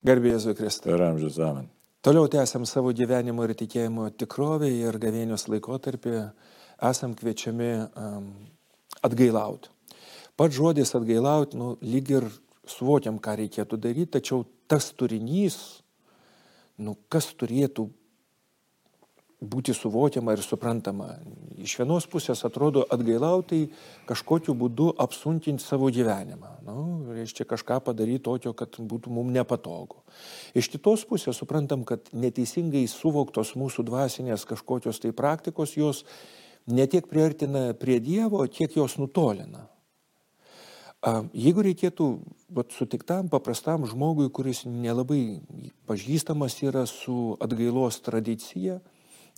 Garbėjai Kristai. Per amžius amen. Toliau tęsiam savo gyvenimo ir tikėjimo tikrovę ir gavėnios laikotarpį esam kviečiami um, atgailauti. Pats žodis atgailauti, nu, lyg ir suvokiam, ką reikėtų daryti, tačiau tas turinys, nu, kas turėtų būti suvokiama ir suprantama. Iš vienos pusės atrodo atgailautai kažkokiu būdu apsunkinti savo gyvenimą. Nu, reiškia kažką padaryti tokio, kad būtų mums nepatogu. Iš kitos pusės suprantam, kad neteisingai suvoktos mūsų dvasinės kažkokios tai praktikos jos ne tiek priartina prie Dievo, kiek jos nutolina. Jeigu reikėtų vat, sutiktam, paprastam žmogui, kuris nelabai pažįstamas yra su atgailos tradicija,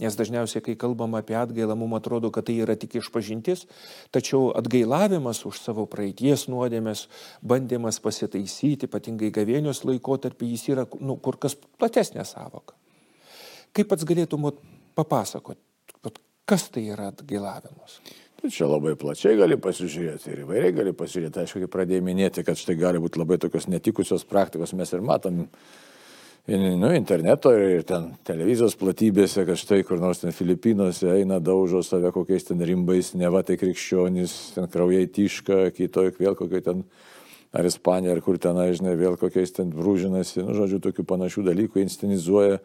Nes dažniausiai, kai kalbam apie atgailą, mums atrodo, kad tai yra tik išpažintis, tačiau atgailavimas už savo praeities nuodėmės, bandymas pasitaisyti, ypatingai gavėnios laikotarpį, jis yra nu, kur kas platesnė savoka. Kaip pats galėtum papasakoti, kas tai yra atgailavimas? Tai čia labai plačiai gali pasižiūrėti ir įvairiai gali pasižiūrėti. Aišku, kai pradėjai minėti, kad štai gali būti labai tokios netikusios praktikos, mes ir matom nu, interneto ir ten televizijos platybėse, kad štai kur nors ten Filipinuose eina daužo save kokiais ten rimbais, ne va tai krikščionys, ten kraujai tiška, kitoj vėl kokie ten ar Ispanija, ar kur ten, žinai, vėl kokiais ten brūžinasi, nu, žodžiu, tokių panašių dalykų inscenizuoja.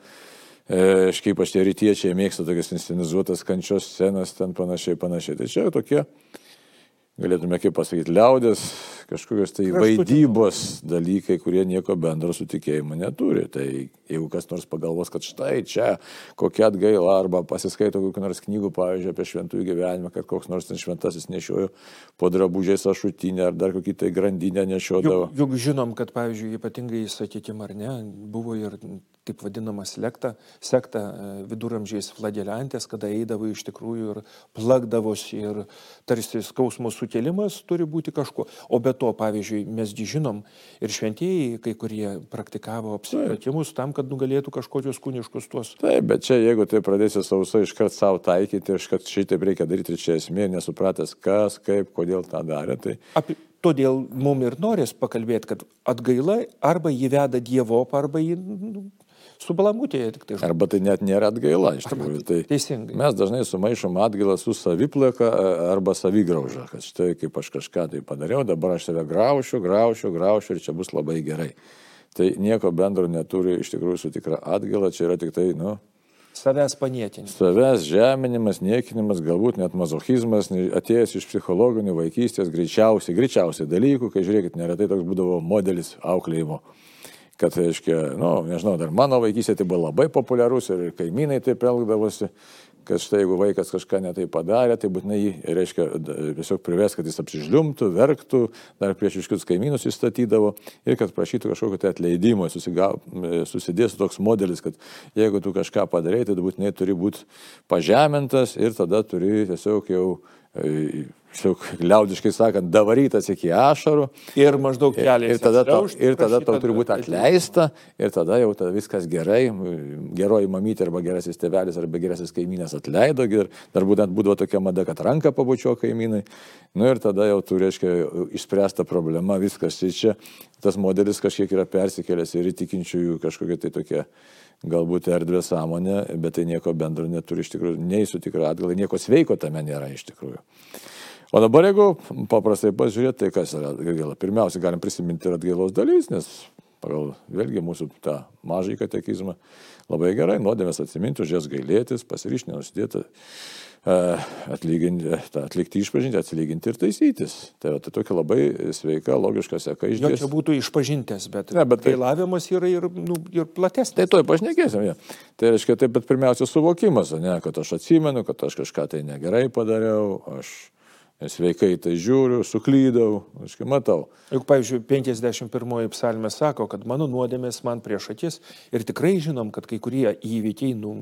E, kaip aš tie rytiečiai mėgsta tokias inscenizuotas kančios scenas, ten panašiai, panašiai. Tai čia tokie, galėtume kaip pasakyti, liaudės kažkokios tai vaidybos dalykai, kurie nieko bendro su tikėjimu neturi. Tai jeigu kas nors pagalvos, kad štai čia kokia atgaila arba pasiskaito kokių nors knygų, pavyzdžiui, apie šventųjų gyvenimą, kad koks nors ten šventasis nešiojo po drabužiais ašutinę ar dar kokį tai grandinę nešiodavo. Juk, juk žinom, kad, pavyzdžiui, ypatingai, sakykime, ar ne, buvo ir taip vadinamas lekta, sekta e, viduramžiais flageliantės, kada eidavo iš tikrųjų ir plakdavosi ir tarsi skausmo sukėlimas turi būti kažkuo. O be to, pavyzdžiui, mes žinom ir šventieji, kai kurie praktikavo apsipratimus tam, kad nugalėtų kažkokius kūniškus tuos. Taip, bet čia jeigu tai pradėsi sausai iškart savo taikyti ir kad šitaip reikia daryti čia esmė, nesupratęs kas, kaip, kodėl tą darė. Tai... Apie, todėl mums ir norės pakalbėti, kad atgaila arba jį veda Dievo, arba jį nu, subalamutėje tik tai. Arba tai net nėra atgaila, iš tikrųjų. Tai Teisingai. Mes dažnai sumaišom atgailą su saviplaka arba savigrauža, kad štai kaip aš kažką tai padariau, dabar aš save graušiu, graušiu, graušiu ir čia bus labai gerai. Tai nieko bendro neturi iš tikrųjų su tikra atgaila, čia yra tik tai, nu, Savęs paniekinimas. Savęs žeminimas, niekinimas, galbūt net mazochizmas, atėjęs iš psichologinių vaikystės, greičiausiai, greičiausiai dalykų, kai žiūrėkit, neretai toks būdavo modelis auklėjimo kad, reiškia, na, nu, nežinau, dar mano vaikystėje tai buvo labai populiarus ir kaimynai taip elgdavosi, kad štai jeigu vaikas kažką netai padarė, tai būtinai jį, reiškia, tiesiog prives, kad jis apsižliumtų, verktų, dar prieš iškius kaimynus įstatydavo ir kad prašytų kažkokio tai atleidimo, susidės toks modelis, kad jeigu tu kažką padarai, tai būtinai turi būti pažemintas ir tada turi tiesiog jau tiesiog liaudiškai sakant, davarytas iki ašarų. Ir maždaug kelias. Ir tada, tau, ir tada tau turi būti atleista, ir tada jau tada viskas gerai, geroji mamytė arba gerasis tėvelis arba gerasis kaimynės atleido, ir dar būtent būdavo tokia mada, kad ranką pabučio kaimynai. Nu ir tada jau tu, reiškia, išspręsta problema, viskas. Tai čia tas modelis kažkiek yra persikėlęs ir įtikinčiųjų kažkokia tai tokia galbūt erdvė sąmonė, bet tai nieko bendro neturi iš tikrųjų, nei su tikra atgalai, nieko sveiko tame nėra iš tikrųjų. O dabar jeigu paprastai pažiūrėti, tai kas yra atgaila. Pirmiausia, galim prisiminti ir atgailos dalis, nes pagal vėlgi mūsų tą mažąjį katekizmą labai gerai nuodėmės atsiminti, už jas gailėtis, pasiryšti, nenusidėti, e, atlikti išpažinti, atsilyginti ir taisytis. Tai, tai tokia labai sveika, logiška seka iš tiesų. Čia būtų išpažintės, bet, ne, bet gailavimas tai, yra ir, nu, ir platesnis. Tai toj pašnekėsim. Ja. Tai reiškia, tai bet pirmiausia suvokimas, ne, kad aš atsimenu, kad aš kažką tai negerai padariau, aš sveikai tai žiūriu, suklydau, aš kai matau. Juk, pavyzdžiui, 51 psalmė sako, kad mano nuodėmės man prieš akis ir tikrai žinom, kad kai kurie įvykiai nu,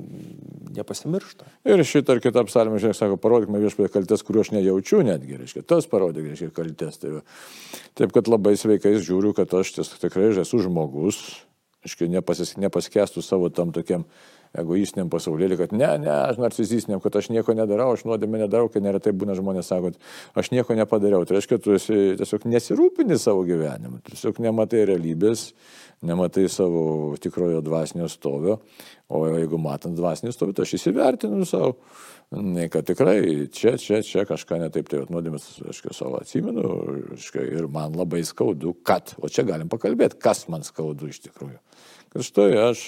nepasimiršta. Ir šitą ar kitą psalmę, žiūrėk, sako, parodyk man viešpatį kaltės, kuriuo aš nejaučiu netgi, reiškia, tas parodyk, reiškia, kaltės. Tai taip, kad labai sveikais žiūriu, kad aš ties, tikrai esu žmogus, reiškia, nepasis, nepaskestų savo tam tokiam egoistiniam pasaulėlį, kad ne, ne, aš narcisistiniam, kad aš nieko nedarau, aš nuodėmę nedarau, kai neretai būna žmonės sako, aš nieko nepadariau. Tai reiškia, tu esi, tiesiog nesirūpini savo gyvenimu, tiesiog nematai realybės, nematai savo tikrojo dvasinio stovio, o jeigu matant dvasinį stovį, tai aš įsivertinu savo Ne, kad tikrai čia, čia, čia kažką netaip, tai nuodėmės, aš savo atsimenu aiškia, ir man labai skaudu, kad, o čia galim pakalbėti, kas man skaudu iš tikrųjų. Kad štai aš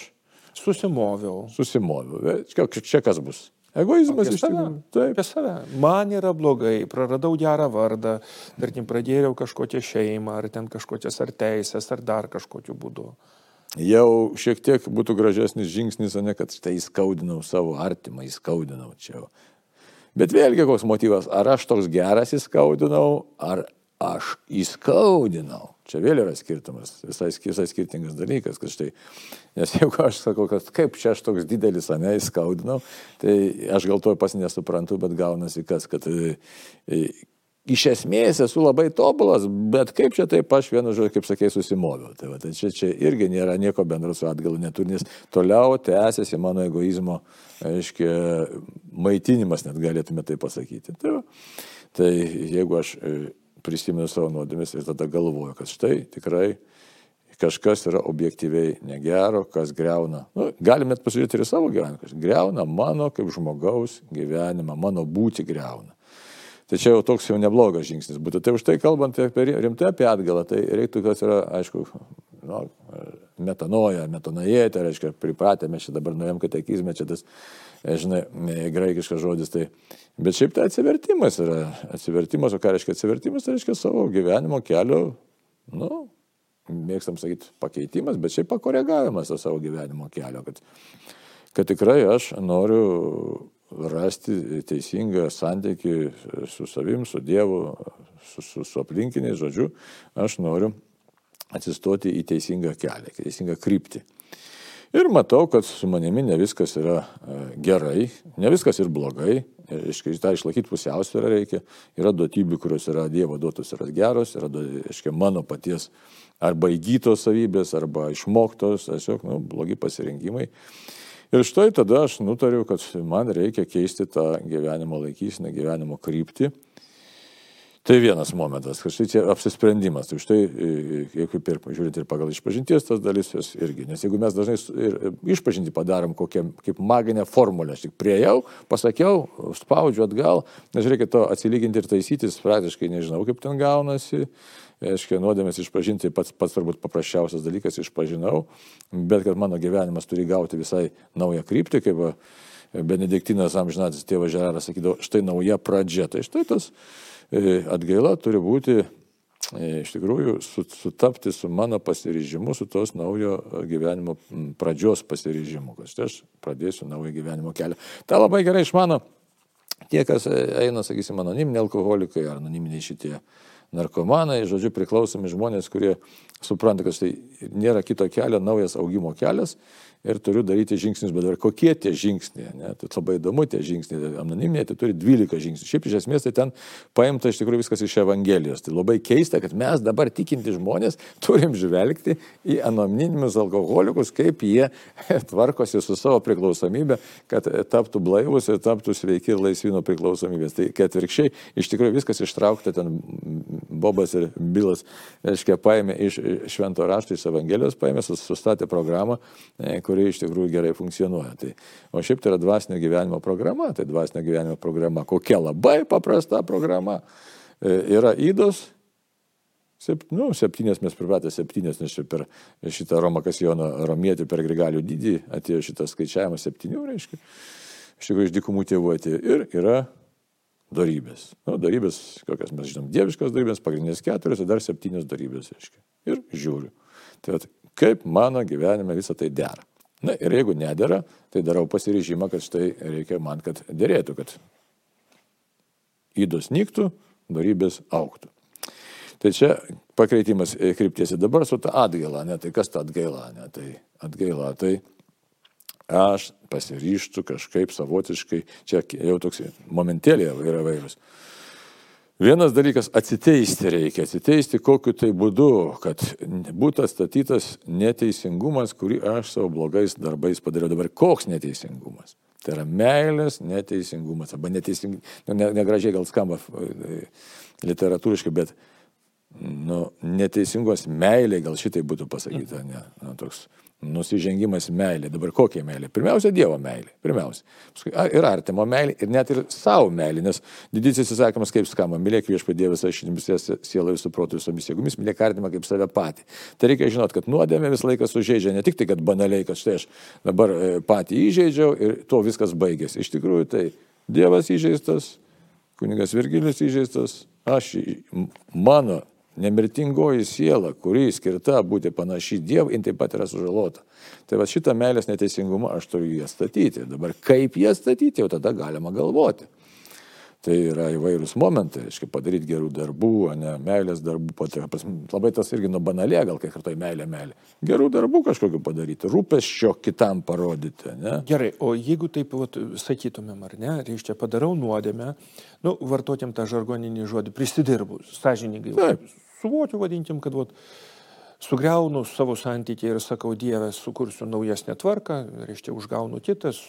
susimoviau. Susimoviau. Čia, čia kas bus? Egoizmas iš tikrųjų. Taip. Apie save. Man yra blogai, praradau gerą vardą, tarkim, pradėjau kažkokią šeimą, ar ten kažkokias ar teisės, ar dar kažkokiu būdu jau šiek tiek būtų gražesnis žingsnis, o ne kad štai įskaudinau savo artimą, įskaudinau čia. Bet vėlgi koks motyvas, ar aš toks geras įskaudinau, ar aš įskaudinau. Čia vėl yra skirtumas, visai, visai skirtingas dalykas, kad štai, nes jeigu aš sakau, kad kaip čia aš toks didelis, ne įskaudinau, tai aš gal to pas nesuprantu, bet gaunasi kas, kad iš esmės esu labai tobulas, bet kaip čia taip aš vienu žodžiu, kaip sakė, susimoviau. Tai, va, tai čia, čia irgi nėra nieko bendro su atgalu neturinys. Toliau tęsiasi mano egoizmo, aiškiai, maitinimas, net galėtume tai pasakyti. Tai, va, tai jeigu aš e, prisimenu savo nuodėmės ir tada galvoju, kad štai tikrai kažkas yra objektyviai negero, kas greuna. Nu, galim net pasižiūrėti ir savo gyvenimą, kas greuna mano kaip žmogaus gyvenimą, mano būti greuna. Tai čia jau toks jau neblogas žingsnis būtų. Tai už tai kalbant apie rimtai apie atgalą, tai reiktų, kas yra, aišku, nu, metanoja, metanoje, tai reiškia, pripratę, mes čia dabar nuėjom katekizmę, čia tas, e, žinai, e, graikiškas žodis, tai, bet šiaip tai atsivertimas yra, atsivertimas, o ką reiškia atsivertimas, tai reiškia savo gyvenimo kelio, nu, mėgstam sakyti, pakeitimas, bet šiaip pakoregavimas to savo gyvenimo kelio, kad, kad tikrai aš noriu rasti teisingą santykį su savim, su Dievu, su, su, su aplinkiniais, žodžiu, aš noriu atsistoti į teisingą kelią, teisingą kryptį. Ir matau, kad su manimi ne viskas yra e, gerai, ne viskas ir blogai, reiškia, tą išlaikyti pusiausvyrą reikia, yra duotybių, kurios yra Dievo duotos yra geros, yra, reiškia, mano paties arba įgytos savybės, arba išmoktos, tiesiog, nu, blogi pasirinkimai. Ir štai tada aš nutariu, kad man reikia keisti tą gyvenimo laikysinę, gyvenimo kryptį. Tai vienas momentas, kad štai čia apsisprendimas. Tai štai, jeigu ir žiūrint ir pagal išpažinties tas dalis, jos irgi. Nes jeigu mes dažnai ir išpažinti padarom kokią kaip maginę formulę, aš tik priejau, pasakiau, spaudžiu atgal, nes reikia to atsilyginti ir taisytis, praktiškai nežinau, kaip ten gaunasi reiškia, nuodėmės išpažinti pats, pats turbūt paprasčiausias dalykas išpažinau, bet kad mano gyvenimas turi gauti visai naują kryptį, kaip Benediktinas amžinatis tėvas Žeraras sakydavo, štai nauja pradžia. Tai štai tas e, atgaila turi būti e, iš tikrųjų sutapti su mano pasiryžimu, su tos naujo gyvenimo pradžios pasiryžimu, kad aš pradėsiu naują gyvenimo kelią. Ta labai gerai išmano tie, kas eina, sakysim, anoniminiai alkoholikai ar anoniminiai šitie narkomanai, žodžiu, priklausomi žmonės, kurie supranta, kad tai nėra kito kelio, naujas augimo kelias ir turiu daryti žingsnius, bet dar kokie tie žingsniai, ne? tai labai įdomu tie žingsniai, anoniminė, tai turi 12 žingsnių. Šiaip iš esmės tai ten paimta iš tikrųjų viskas iš Evangelijos. Tai labai keista, kad mes dabar tikinti žmonės turim žvelgti į anoniminius alkoholikus, kaip jie tvarkosi su savo priklausomybė, kad taptų blaivus ir taptų sveiki ir laisvi nuo priklausomybės. Tai ketvirkščiai iš tikrųjų viskas ištraukta ten Bobas ir Bilas, reiškia, paėmė iš švento rašto, iš Evangelijos, paėmė, sustatė programą, e, kuri iš tikrųjų gerai funkcionuoja. Tai, o šiaip tai yra dvasinio gyvenimo programa, tai dvasinio gyvenimo programa, kokia labai paprasta programa. E, yra įdos, Sep, nu, septynės mes pripratę septynės, nes čia per šitą Romą Kasijoną Romietį per Grigalių dydį atėjo šitas skaičiavimas septynių, reiškia. Iš tikrųjų iš dykumų tėvų atėjo. Ir yra darybės. Nu, darybės, kokias mes žinom, dieviškas darybės, pagrindinės keturios ir dar septynios darybės, reiškia. Ir žiūriu. Tai at, kaip mano gyvenime visą tai dera. Na ir jeigu nedėra, tai darau pasiryžimą, kad štai reikia man, kad dėrėtų, kad įdos nyktų, darybės auktų. Tai čia pakreitimas kryptiesi dabar su ta atgaila, ne? Tai kas ta atgaila, ne? Tai atgaila, tai aš pasiryštų kažkaip savotiškai, čia jau toks momentėlė yra vairūs. Vienas dalykas - atsiteisti reikia. Atsiteisti kokiu tai būdu, kad būtų atstatytas neteisingumas, kurį aš savo blogais darbais padariau. Dabar koks neteisingumas? Tai yra meilės neteisingumas. Arba neteisingumas, nu, ne, negražiai gal skamba e, literatūriškai, bet nu, neteisingumas meilė, gal šitai būtų pasakyta. Ne, nu, toks nusižengimas meilė. Dabar kokia meilė? Pirmiausia, Dievo meilė. Pirmiausia. Ir artimo meilė, ir net ir savo meilė, nes didysis įsakymas kaip skamba, mylėk viešpą Dievą visą šitimis sielą visų protų visomis jėgomis, mylėk artimą kaip save patį. Tai reikia žinoti, kad nuodėmė visą laiką sužeidžia ne tik tai, kad banaliai, kad štai aš dabar e, patį įžeidžiau ir to viskas baigėsi. Iš tikrųjų, tai Dievas įžeistas, kunigas Virgilis įžeistas, aš, mano nemirtingoji siela, kuri skirta būti panaši Dievui, jin taip pat yra sužalota. Tai va šitą meilės neteisingumą aš turiu ją statyti. Dabar kaip ją statyti, jau tada galima galvoti. Tai yra įvairūs momentai, aiškiai, padaryti gerų darbų, ne meilės darbų, patirti. Labai tas irgi nuo banalė, gal kai kartai meilė, meilė. Gerų darbų kažkokiu padaryti, rūpeščio kitam parodyti. Ne? Gerai, o jeigu taip vat, sakytumėm, ar ne, reiškia, padarau nuodėmę, nu, vartotėm tą žargoninį žodį, prisidirbu, sąžiningai. Taip suvokiu, vadinkim, kad vat, sugriaunu savo santykį ir sakau, Dieve, sukursiu naujesnę tvarką, reiškia, užgaunu kitas,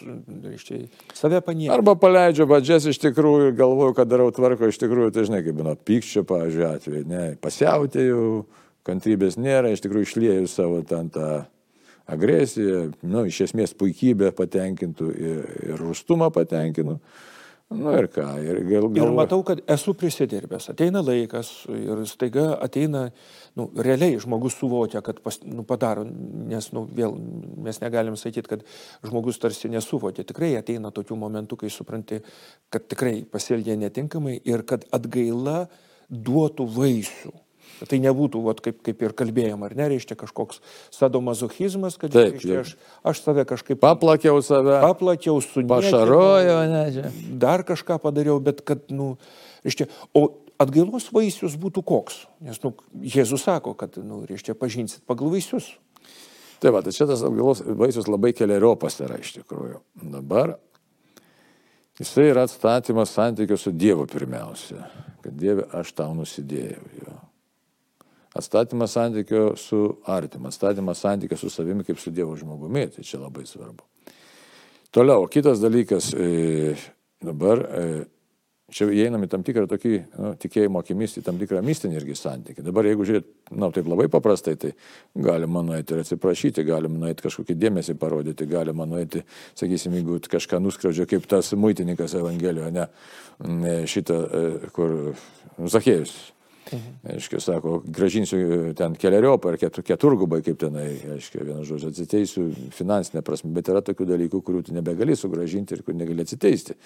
reiškia, save paniekinu. Arba paleidžiu vadžias iš tikrųjų ir galvoju, kad darau tvarko iš tikrųjų, tai žinai, kaip būna pykščio, pavyzdžiui, atveju, ne, pasiautėjau, kantrybės nėra, iš tikrųjų išlėjau savo ten tą agresiją, nu, iš esmės puikybę patenkintų ir, ir rūstumą patenkinu. Nu ir ką, ir gal, gal... Ir matau, kad esu prisidirbęs. Ateina laikas ir staiga ateina, nu, realiai žmogus suvokia, kad pas, nu, padaro, nes, nu, vėl mes negalim sakyti, kad žmogus tarsi nesuvokia. Tikrai ateina tokių momentų, kai supranti, kad tikrai pasielgė netinkamai ir kad atgaila duotų vaisių. Tai nebūtų, vat, kaip, kaip ir kalbėjom, ar nereiškia kažkoks sadomazochizmas, kad Taip, reiškia, aš, aš save kažkaip... Paplakiau save. Paplakiau su... Pašarojo, ne. Dar kažką padariau, bet kad, nu, reiškia, o atgailos vaisius būtų koks? Nes, nu, Jėzus sako, kad, nu, reiškia, pažinsit pagal vaisius. Tai va, tai čia tas atgailos vaisius labai keliariopas yra iš tikrųjų. Dabar jisai yra atstatymas santykių su Dievu pirmiausia. Kad Dieve aš tau nusidėjau. Jo. Atstatymas santykio su artimu, atstatymas santykio su savimi kaip su Dievo žmogumi, tai čia labai svarbu. Toliau, kitas dalykas, e, dabar e, čia įeinam į tam tikrą tokį nu, tikėjimo akimis, į tam tikrą mistinį irgi santykį. Dabar jeigu žiūrėt, na, nu, taip labai paprastai, tai galima nueiti ir atsiprašyti, galima nueiti kažkokį dėmesį parodyti, galima nueiti, sakysim, jeigu kažką nuskriaudžia, kaip tas muitininkas Evangelijoje, ne, ne šitą, e, kur Zachėjus Mhm. Aiškiai, sako, gražinsiu ten keliariopą ar ketur, keturgubai, kaip tenai, aiškiai, vienas žodžiu, atsiteisiu finansinė prasme, bet yra tokių dalykų, kurių tu nebegali sugražinti ir kur negali atsiteisti.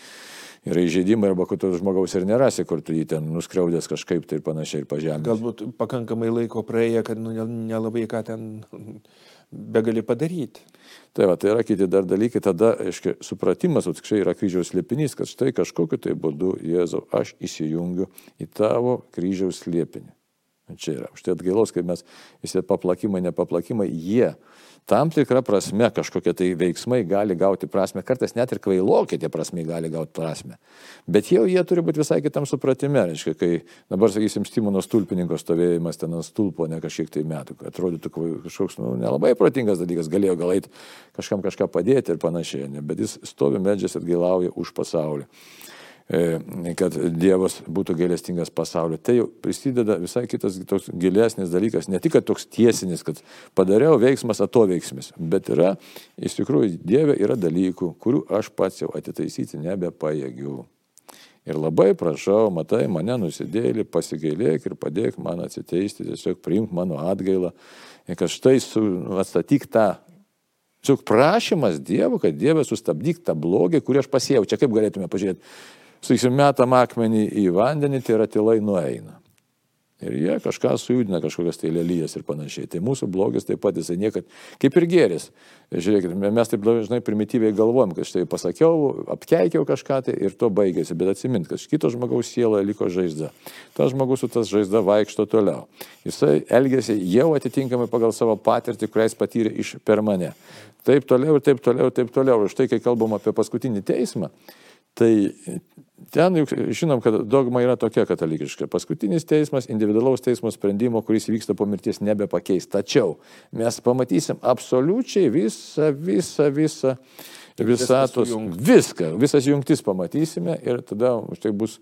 Yra įžeidimai arba kad to žmogaus ir nerasi, kur tu jį ten nuskriaudęs kažkaip tai ir panašiai ir pažemė. Galbūt pakankamai laiko praėjo, kad nu, nelabai ką ten begali padaryti. Tai va, tai yra kiti dar dalykai, tada, aiškiai, supratimas, o tikrai yra kryžiaus liepinys, kad štai kažkokiu tai būdu, Jėzau, aš įsijungiu į tavo kryžiaus liepinį. Čia yra. Štai atgailos, kai mes visi paplakimai, nepaplakimai, jie tam tikrą prasme kažkokie tai veiksmai gali gauti prasme, kartais net ir kvailokie tie prasmai gali gauti prasme. Bet jau jie turi būti visai kitam supratime, reiškia, kai dabar, sakysim, Stimono stulpininko stovėjimas ten ant stulpo ne kažkiek tai metų, atrodytų kažkoks, nu, nelabai protingas dalykas, galėjo gal eiti kažkam kažką padėti ir panašiai, ne, bet jis stovi medžias atgailauja už pasaulį. E, kad Dievas būtų gailestingas pasaulio. Tai jau prisideda visai kitas toks gilesnis dalykas, ne tik toks tiesinis, kad padariau veiksmas atoveiksmis, bet yra, iš tikrųjų, Dieve yra dalykų, kurių aš pats jau atitaisyti nebepajėgiu. Ir labai prašau, matai, mane nusidėlį, pasigailėk ir padėk man atsiteisti, tiesiog priimk mano atgailą. Kad štai su, atstatyk tą Tiesiog prašymas Dievo, kad Dievas sustabdyk tą blogį, kurį aš pasėjau. Čia kaip galėtume pažiūrėti sakysim, metam akmenį į vandenį, tai yra tilai nueina. Ir jie kažką sujudina, kažkokias tai lelyjas ir panašiai. Tai mūsų blogis taip pat jisai niekad, kaip ir geris. Žiūrėkit, mes taip dažnai primityviai galvojam, kad štai pasakiau, apkeikiau kažką tai ir to baigėsi. Bet atsimint, kad kito žmogaus sieloje liko žaizda. Tas žmogus su tas žaizda vaikšto toliau. Jisai elgėsi jau atitinkamai pagal savo patirtį, kurią jis patyrė iš per mane. Taip toliau ir taip toliau ir taip toliau. Ir štai, kai kalbam apie paskutinį teismą, Tai ten juk žinom, kad dogma yra tokia katalikiška. Paskutinis teismas individualaus teismo sprendimo, kuris vyksta po mirties, nebepakeis. Tačiau mes pamatysim absoliučiai visą, visą, visą visatos, viską, visas jungtis pamatysime ir tada už tai bus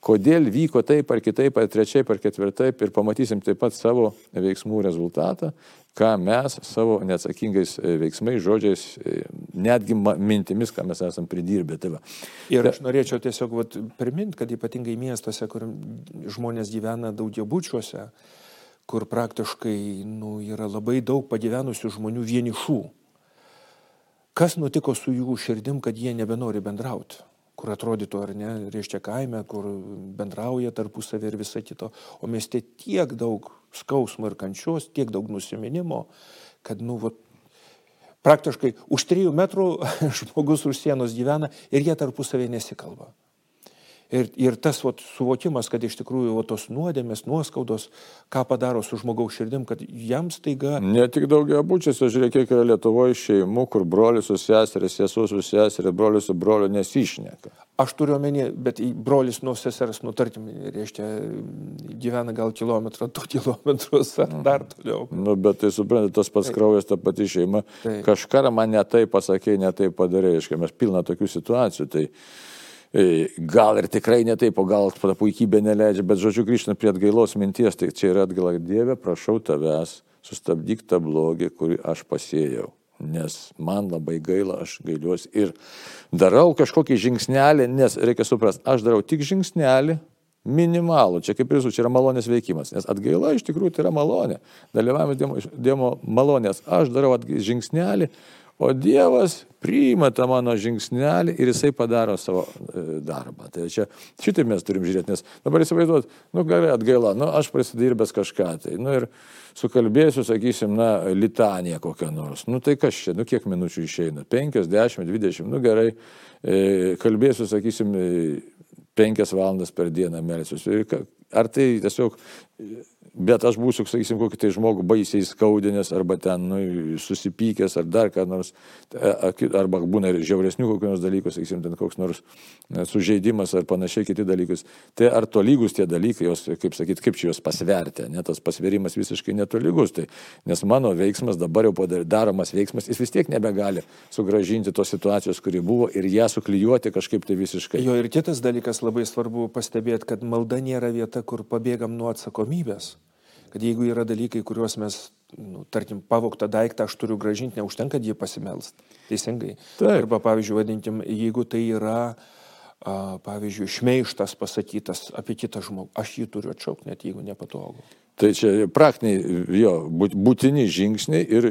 kodėl vyko taip ar kitaip, ar trečiaip, ar ketvirtaip ir pamatysim taip pat savo veiksmų rezultatą, ką mes savo neatsakingais e, veiksmais, žodžiais, e, netgi mintimis, ką mes esam pridirbę. Tai va. ir aš norėčiau tiesiog vat, priminti, kad ypatingai miestuose, kur žmonės gyvena daugiabučiuose, kur praktiškai nu, yra labai daug pagyvenusių žmonių vienišų. Kas nutiko su jų širdim, kad jie nebenori bendrauti? Kur atrodytų ar ne, reiškia kaime, kur bendrauja tarpusavį ir visa kito, o mieste tiek daug skausmo ir kančios, tiek daug nusiminimo, kad, nu, vat, praktiškai už trijų metrų žmogus už sienos gyvena ir jie tarpusavį nesikalba. Ir, ir tas vat, suvokimas, kad iš tikrųjų vat, tos nuodėmės, nuoskaudos, ką padaro su žmogaus širdim, kad jam staiga... Ne tik daugia būčiuose, žiūrėk, kiek yra Lietuvoje šeimų, kur brolius su seserė, sesuo su seserė, brolius su broliu nesišneka. Aš turiu omeny, bet brolis nuo sesers, nu tarkim, reiškia, gyvena gal kilometrą, du kilometrus ar mhm. dar toliau. Nu, bet tai suprantate, tas pats kraujas, ta pati šeima. Taip. Kažką man netai pasakė, netai padarė, reiškia, mes pilna tokių situacijų. Tai gal ir tikrai ne taip, o gal ta puikybė neleidžia, bet žodžiu grįžtant prie atgailos minties, tai čia yra atgaila. Dieve, prašau tavęs, sustabdyk tą blogį, kurį aš pasėjau. Nes man labai gaila, aš gailiuosi ir darau kažkokį žingsnelį, nes reikia suprasti, aš darau tik žingsnelį, minimalų, čia kaip ir visų, čia yra malonės veikimas, nes atgaila iš tikrųjų tai yra malonė, dalyvavimas dievo malonės, aš darau žingsnelį, O Dievas priima tą mano žingsnelį ir jisai padaro savo e, darbą. Tai čia šitaip mes turim žiūrėti, nes dabar įsivaizduot, nu gerai, atgaila, nu aš prisidirbęs kažką tai, nu ir sukalbėsiu, sakysim, na, litaniją kokią nors. Nu tai kas čia, nu kiek minučių išeina? 5, 10, 20, nu gerai, e, kalbėsiu, sakysim, 5 e, valandas per dieną melsiuosi. Ar tai tiesiog Bet aš būsiu, sakysim, kokį tai žmogų baisiai skaudinęs arba ten nu, susipykęs ar dar ką nors, e, arba būna ir žiauresnių kokių nors dalykų, sakysim, ten koks nors e, sužeidimas ar panašiai kiti dalykus. Tai ar tolygus tie dalykai, jos, kaip sakyti, kaip čia juos pasverti, net tas pasverimas visiškai netolygus. Tai, nes mano veiksmas dabar jau daromas veiksmas, jis vis tiek nebegali sugražinti tos situacijos, kuri buvo ir ją suklyjuoti kažkaip tai visiškai. Jo ir kitas dalykas labai svarbu pastebėti, kad malda nėra vieta, kur pabėgam nuo atsakomybės kad jeigu yra dalykai, kuriuos mes, nu, tarkim, pavoktą daiktą aš turiu gražinti, neužtenka jį pasimelst. Teisingai. Taip. Arba, pavyzdžiui, vadinkim, jeigu tai yra, a, pavyzdžiui, šmeištas pasakytas apie kitą žmogų, aš jį turiu atšaukti, net jeigu nepatogu. Tai čia praktiniai jo būtini žingsniai ir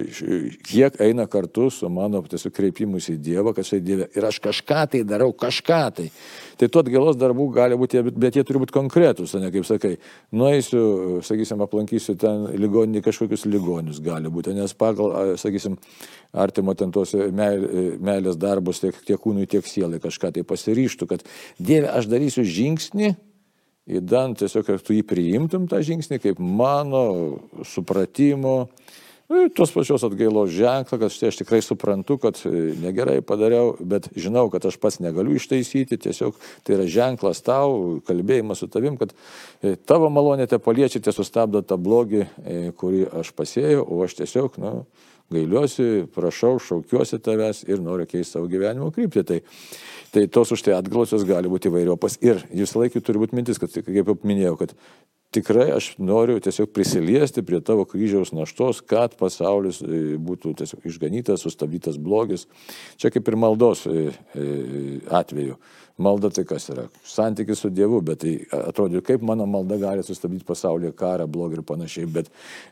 kiek eina kartu su mano tiesiog kreipimus į Dievą, kad štai Dieve ir aš kažką tai darau, kažką tai. Tai tu atgalos darbų gali būti, bet jie turi būti konkretus, o ne kaip sakai, nueisiu, sakysim, aplankysiu ten ligoninį kažkokius ligonius gali būti, nes pagal, sakysim, artimo ten tos meilės darbus tiek, tiek kūnui, tiek sielai kažką tai pasiryštų, kad Dieve, aš darysiu žingsnį įdant tiesiog, kad tu jį priimtum tą žingsnį kaip mano supratimo, nu, tos pačios atgailos ženklą, kad štai aš tikrai suprantu, kad e, negerai padariau, bet žinau, kad aš pats negaliu ištaisyti, tiesiog tai yra ženklas tau, kalbėjimas su tavim, kad e, tavo malonė te paliečia, te sustabdo tą blogį, e, kurį aš pasėjau, o aš tiesiog, na, nu, gailiuosi, prašau, šaukiuosi tavęs ir noriu keisti savo gyvenimo kryptį. Tai, tai tos už tai atgalosios gali būti įvairiopas. Ir jūs laikiai turi būti mintis, kad, kaip jau minėjau, kad tikrai aš noriu tiesiog prisiliesti prie tavo kryžiaus naštos, kad pasaulis e, būtų tiesiog išganytas, sustabdytas blogis. Čia kaip ir maldos e, e, atveju. Malda tai kas yra? Santykis su Dievu, bet tai atrodo, kaip mano malda gali sustabdyti pasaulyje karą, blogį ir panašiai. Bet,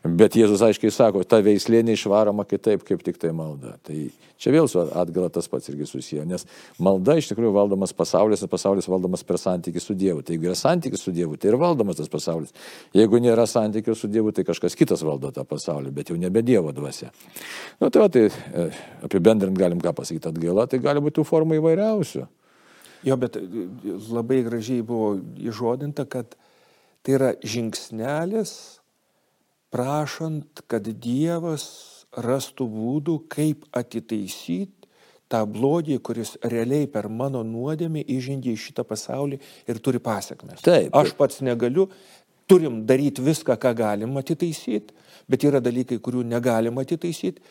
bet Jėzus aiškiai sako, ta veislė neišvaroma kitaip, kaip tik tai malda. Tai čia vėl su atgala tas pats irgi susiję, nes malda iš tikrųjų valdomas pasaulis, o pasaulis valdomas per santykį su Dievu. Tai jeigu yra santykis su Dievu, tai ir valdomas tas pasaulis. Jeigu nėra santykio su Dievu, tai kažkas kitas valdo tą pasaulį, bet jau nebe Dievo dvasia. Na nu, tai, va, tai e, apibendrint galim ką pasakyti, atgaila tai gali būti tų formų įvairiausių. Jo, bet e, labai gražiai buvo įžodinta, kad tai yra žingsnelis prašant, kad Dievas rastų būdų, kaip atitaisyti tą blogį, kuris realiai per mano nuodėmį įžengė į šitą pasaulį ir turi pasiekmes. Taip, taip. Aš pats negaliu, turim daryti viską, ką galim atitaisyti, bet yra dalykai, kurių negalim atitaisyti.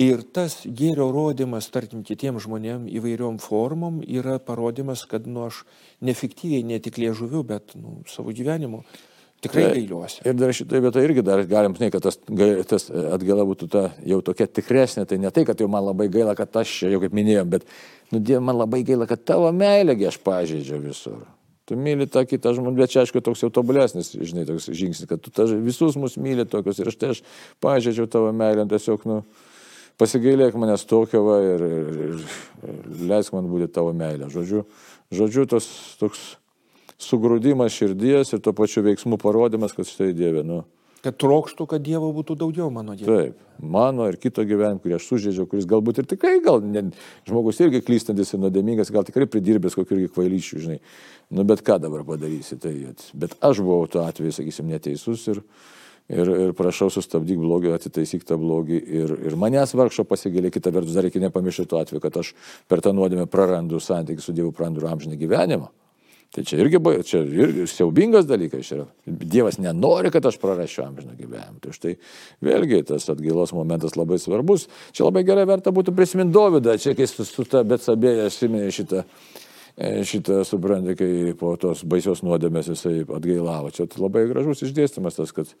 Ir tas gėrio rodimas, tarkim, kitiems žmonėms įvairiom formom yra parodimas, kad nu, aš nefiktyviai, ne tik liežuviu, bet nu, savo gyvenimu tikrai gailiuosi. Ir dar šitoje vietoje irgi dar galim, žinai, kad tas, tas atgala būtų ta jau tokia tikresnė, tai ne tai, kad jau man labai gaila, kad aš čia, jau kaip minėjom, bet, nu, Dieve, man labai gaila, kad tavo meilėgi aš pažeidžiau visur. Tu myli tą kitą žmogų, bet čia aišku toks jau tobulesnis, žinai, toks žingsnis, kad tu ta, visus mus myli tokius ir aš tai aš pažeidžiau tavo meilę, tiesiog, nu, pasigailėk manęs tokio va ir, ir, ir, leisk man būti tavo meilė. Žodžiu, žodžiu tas toks sugrūdimas širdies ir tuo pačiu veiksmų parodimas, kad štai Dieve, nu, Kad trokštų, kad Dievo būtų daugiau mano Dievo. taip, mano ir kito gyvenimo, kurį aš sužeidžiau, kuris galbūt ir tikrai, gal ne, žmogus irgi klystantis ir nuodėmingas, gal tikrai pridirbęs kokiu irgi kvailyčių, žinai. Nu, bet ką dabar padarysi, tai, bet aš buvau tuo atveju, sakysim, neteisus ir, ir, ir prašau sustabdyk blogį, atitaisyk tą blogį ir, ir manęs vargšo pasigėlė, kita vertus dar reikia nepamiršti tuo atveju, kad aš per tą nuodėmę prarandu santykių su Dievu, prarandu amžinį gyvenimą. Tai čia irgi, čia irgi siaubingas dalykas yra. Dievas nenori, kad aš prarasčiau amžiną gyvenimą. Tai štai vėlgi tas atgailos momentas labai svarbus. Čia labai gerai verta būtų prisiminti Dovydą, čia kai su, su ta Betsabėje atsiminė šitą, e, šitą suprantate, kai po tos baisios nuodėmės jisai atgailavo. Čia labai gražus išdėstymas tas, kad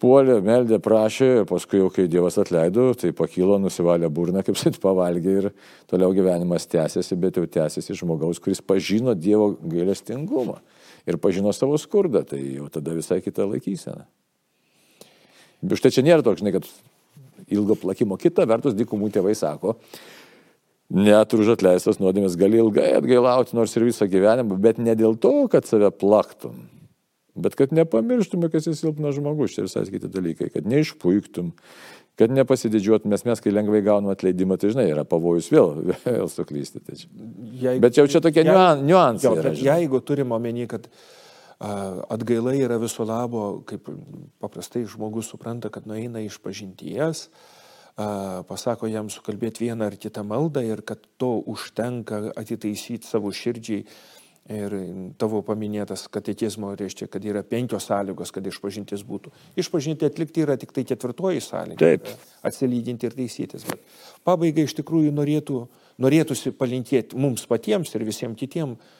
puolė, meldė, prašė, paskui jau kai Dievas atleido, tai pakilo, nusivalė burną, kaip sakyt, pavalgė ir toliau gyvenimas tęsiasi, bet jau tęsiasi žmogaus, kuris pažino Dievo gailestingumą ir pažino savo skurdą, tai jau tada visai kita laikysena. Bet štai čia nėra toks, žinai, kad ilgo plakimo. Kita vertus, dykumų tėvai sako, net už atleistas nuodėmės gali ilgai atgailauti, nors ir visą gyvenimą, bet ne dėl to, kad save plaktum, bet kad nepamirštum, kas esi silpnas žmogus, čia visai kiti dalykai, kad neišpuiktum, kad nepasididžiuotum, nes mes, kai lengvai gaunam atleidimą, tai žinai, yra pavojus vėl, vėl suklysti. Tai čia. Jeigu, Bet jau čia tokie niuan- niuansai Jo, yra, žinai. jeigu turim omeny, kad atgaila yra viso labo, kaip paprastai žmogus supranta, kad nueina iš pažinties, pasako jam sukalbėti vieną ar kitą maldą ir kad to užtenka atitaisyti savo širdžiai. Ir tavo paminėtas katekizmo reiškia, kad yra penkios sąlygos, kad išpažintis būtų. Išpažinti atlikti yra tik tai ketvirtoji sąlyga. Taip. Atsilyginti ir taisytis. Bet pabaigai iš tikrųjų norėtų, norėtųsi palinkėti mums patiems ir visiems kitiems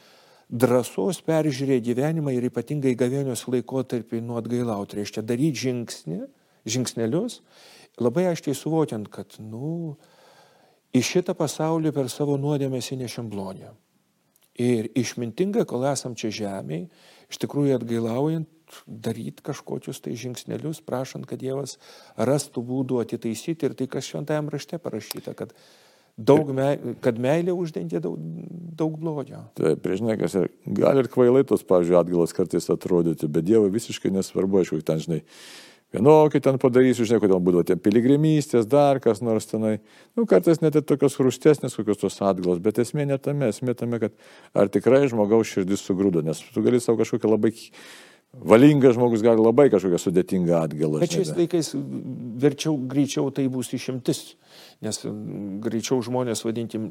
drąsos peržiūrėti gyvenimą ir ypatingai gavėnios laikotarpį nuo atgailauti. Reiškia daryti žingsnį, žingsnelius, labai aiškiai suvokiant, kad, nu, į šitą pasaulį per savo nuodėmės įnešėm blogį. Ir išmintingai, kol esam čia žemėje, iš tikrųjų atgailaujant, daryti kažkokius tai žingsnelius, prašant, kad Dievas rastų būdų atitaisyti ir tai, kas šventajame rašte parašyta, kad, daug me, kad meilė uždengia daug, daug blogio. Taip, prieš niekas ir gali ir kvailai tos, pavyzdžiui, atgalos kartais atrodyti, bet Dievui visiškai nesvarbu, aišku, ten, žinai, vienokį ten padarysiu, žinai, kodėl būdavo tie piligrimystės, dar kas nors tenai. Nu, kartais net ir tokios rūstesnės kokios tos atgalos, bet esmė ne tame, esmė tame, kad ar tikrai žmogaus širdis sugrūdo, nes tu gali savo kažkokią labai valingas žmogus gali labai kažkokią sudėtingą atgalą. Bet šiais laikais verčiau, greičiau tai bus išimtis, nes greičiau žmonės, vadinkim,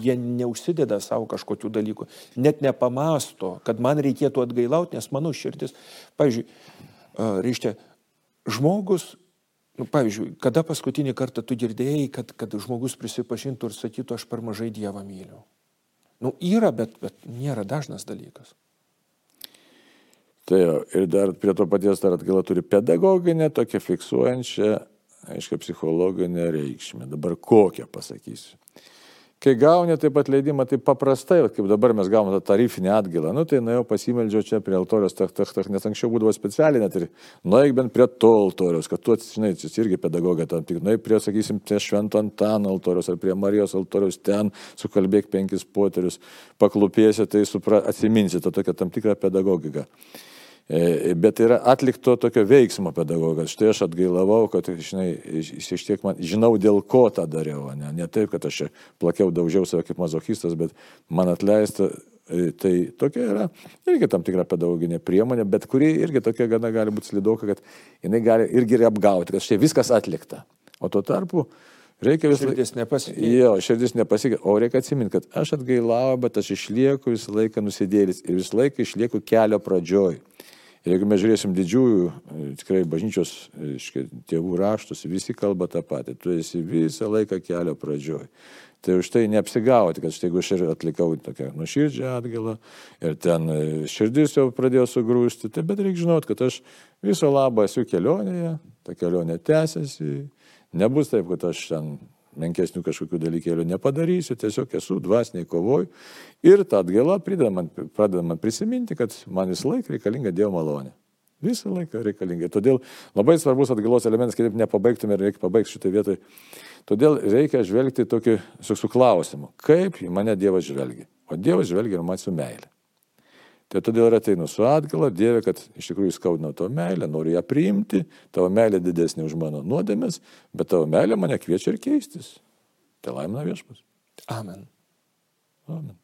jie neužsideda savo kažkokių dalykų, net nepamasto, kad man reikėtų atgailauti, nes mano širdis, pavyzdžiui, reiškia, žmogus, nu, pavyzdžiui, kada paskutinį kartą tu girdėjai, kad, kad žmogus prisipažintų ir sakytų, aš per mažai Dievą myliu. Nu, yra, bet, bet nėra dažnas dalykas. Tai jo, ir dar prie to paties dar atgala turi pedagoginę, tokią fiksuojančią, aiškiai, psichologinę reikšmę. Dabar kokią pasakysiu. Kai gauni taip pat leidimą, tai paprastai, kaip dabar mes gauname tą tarifinę atgalą, nu tai nuėjau pasimeldžiau čia prie altoriaus, tak, tak, tak, nes anksčiau būdavo specialiai net ir nueik bent prie to altoriaus, kad tu, žinai, čia irgi pedagogė tam tik, nueik prie, sakysim, prie Švento Antano altoriaus ar prie Marijos altoriaus, ten sukalbėk penkis poterius, paklupėsi, tai supra, atsiminsi tą tokią tam tikrą pedagogiką. E, Bet yra atlikto tokio veiksmo pedagogas. Štai aš atgailavau, kad, žinai, iš tiek man, žinau dėl ko tą dariau, ne, ne taip, kad aš čia plakiau, daužiau save kaip mazochistas, bet man atleista. e, Tai tokia yra irgi tam tikra pedagoginė priemonė, bet kuri irgi tokia gana gali būti slidoka, kad jinai gali irgi ir apgauti, kad štai viskas atlikta. O tuo tarpu Reikia vis Širdis nepasikeitė. Jo, širdis nepasikeitė. O reikia atsiminti, kad aš atgailauju, bet aš išlieku visą laiką nusidėlis ir visą laiką išlieku kelio pradžioj. Ir jeigu mes žiūrėsim didžiųjų, e, tikrai bažnyčios e, reiškia, tėvų raštus, visi kalba tą patį. Tu esi visą laiką kelio pradžioj. Tai už tai neapsigauti, kad štai jeigu aš ir atlikau tokią nuširdžią atgalą ir ten e, širdis jau pradėjo sugrūsti, tai bet reikia žinoti, kad aš viso labo esu kelionėje, ta kelionė tęsiasi, nebus taip, kad aš ten menkesnių kažkokių dalykėlių nepadarysiu, tiesiog esu dvasiniai kovoj ir ta atgaila pradeda man, prisiminti, kad man visą laiką reikalinga Dievo malonė. Visą laiką reikalinga. Todėl labai svarbus atgailos elementas, kitaip nepabaigtume ir reikia pabaigti šitą vietą. Todėl reikia žvelgti tokį su klausimu, kaip į mane Dievas žvelgia. O Dievas žvelgia ir man su meilė. Tai todėl ir ateinu su atgala, Dieve, kad iš tikrųjų skaudina tavo meilę, noriu ją priimti, tavo meilė didesnė už mano nuodėmės, bet tavo meilė mane kviečia ir keistis. Tai laimina viešpas. Amen. Amen.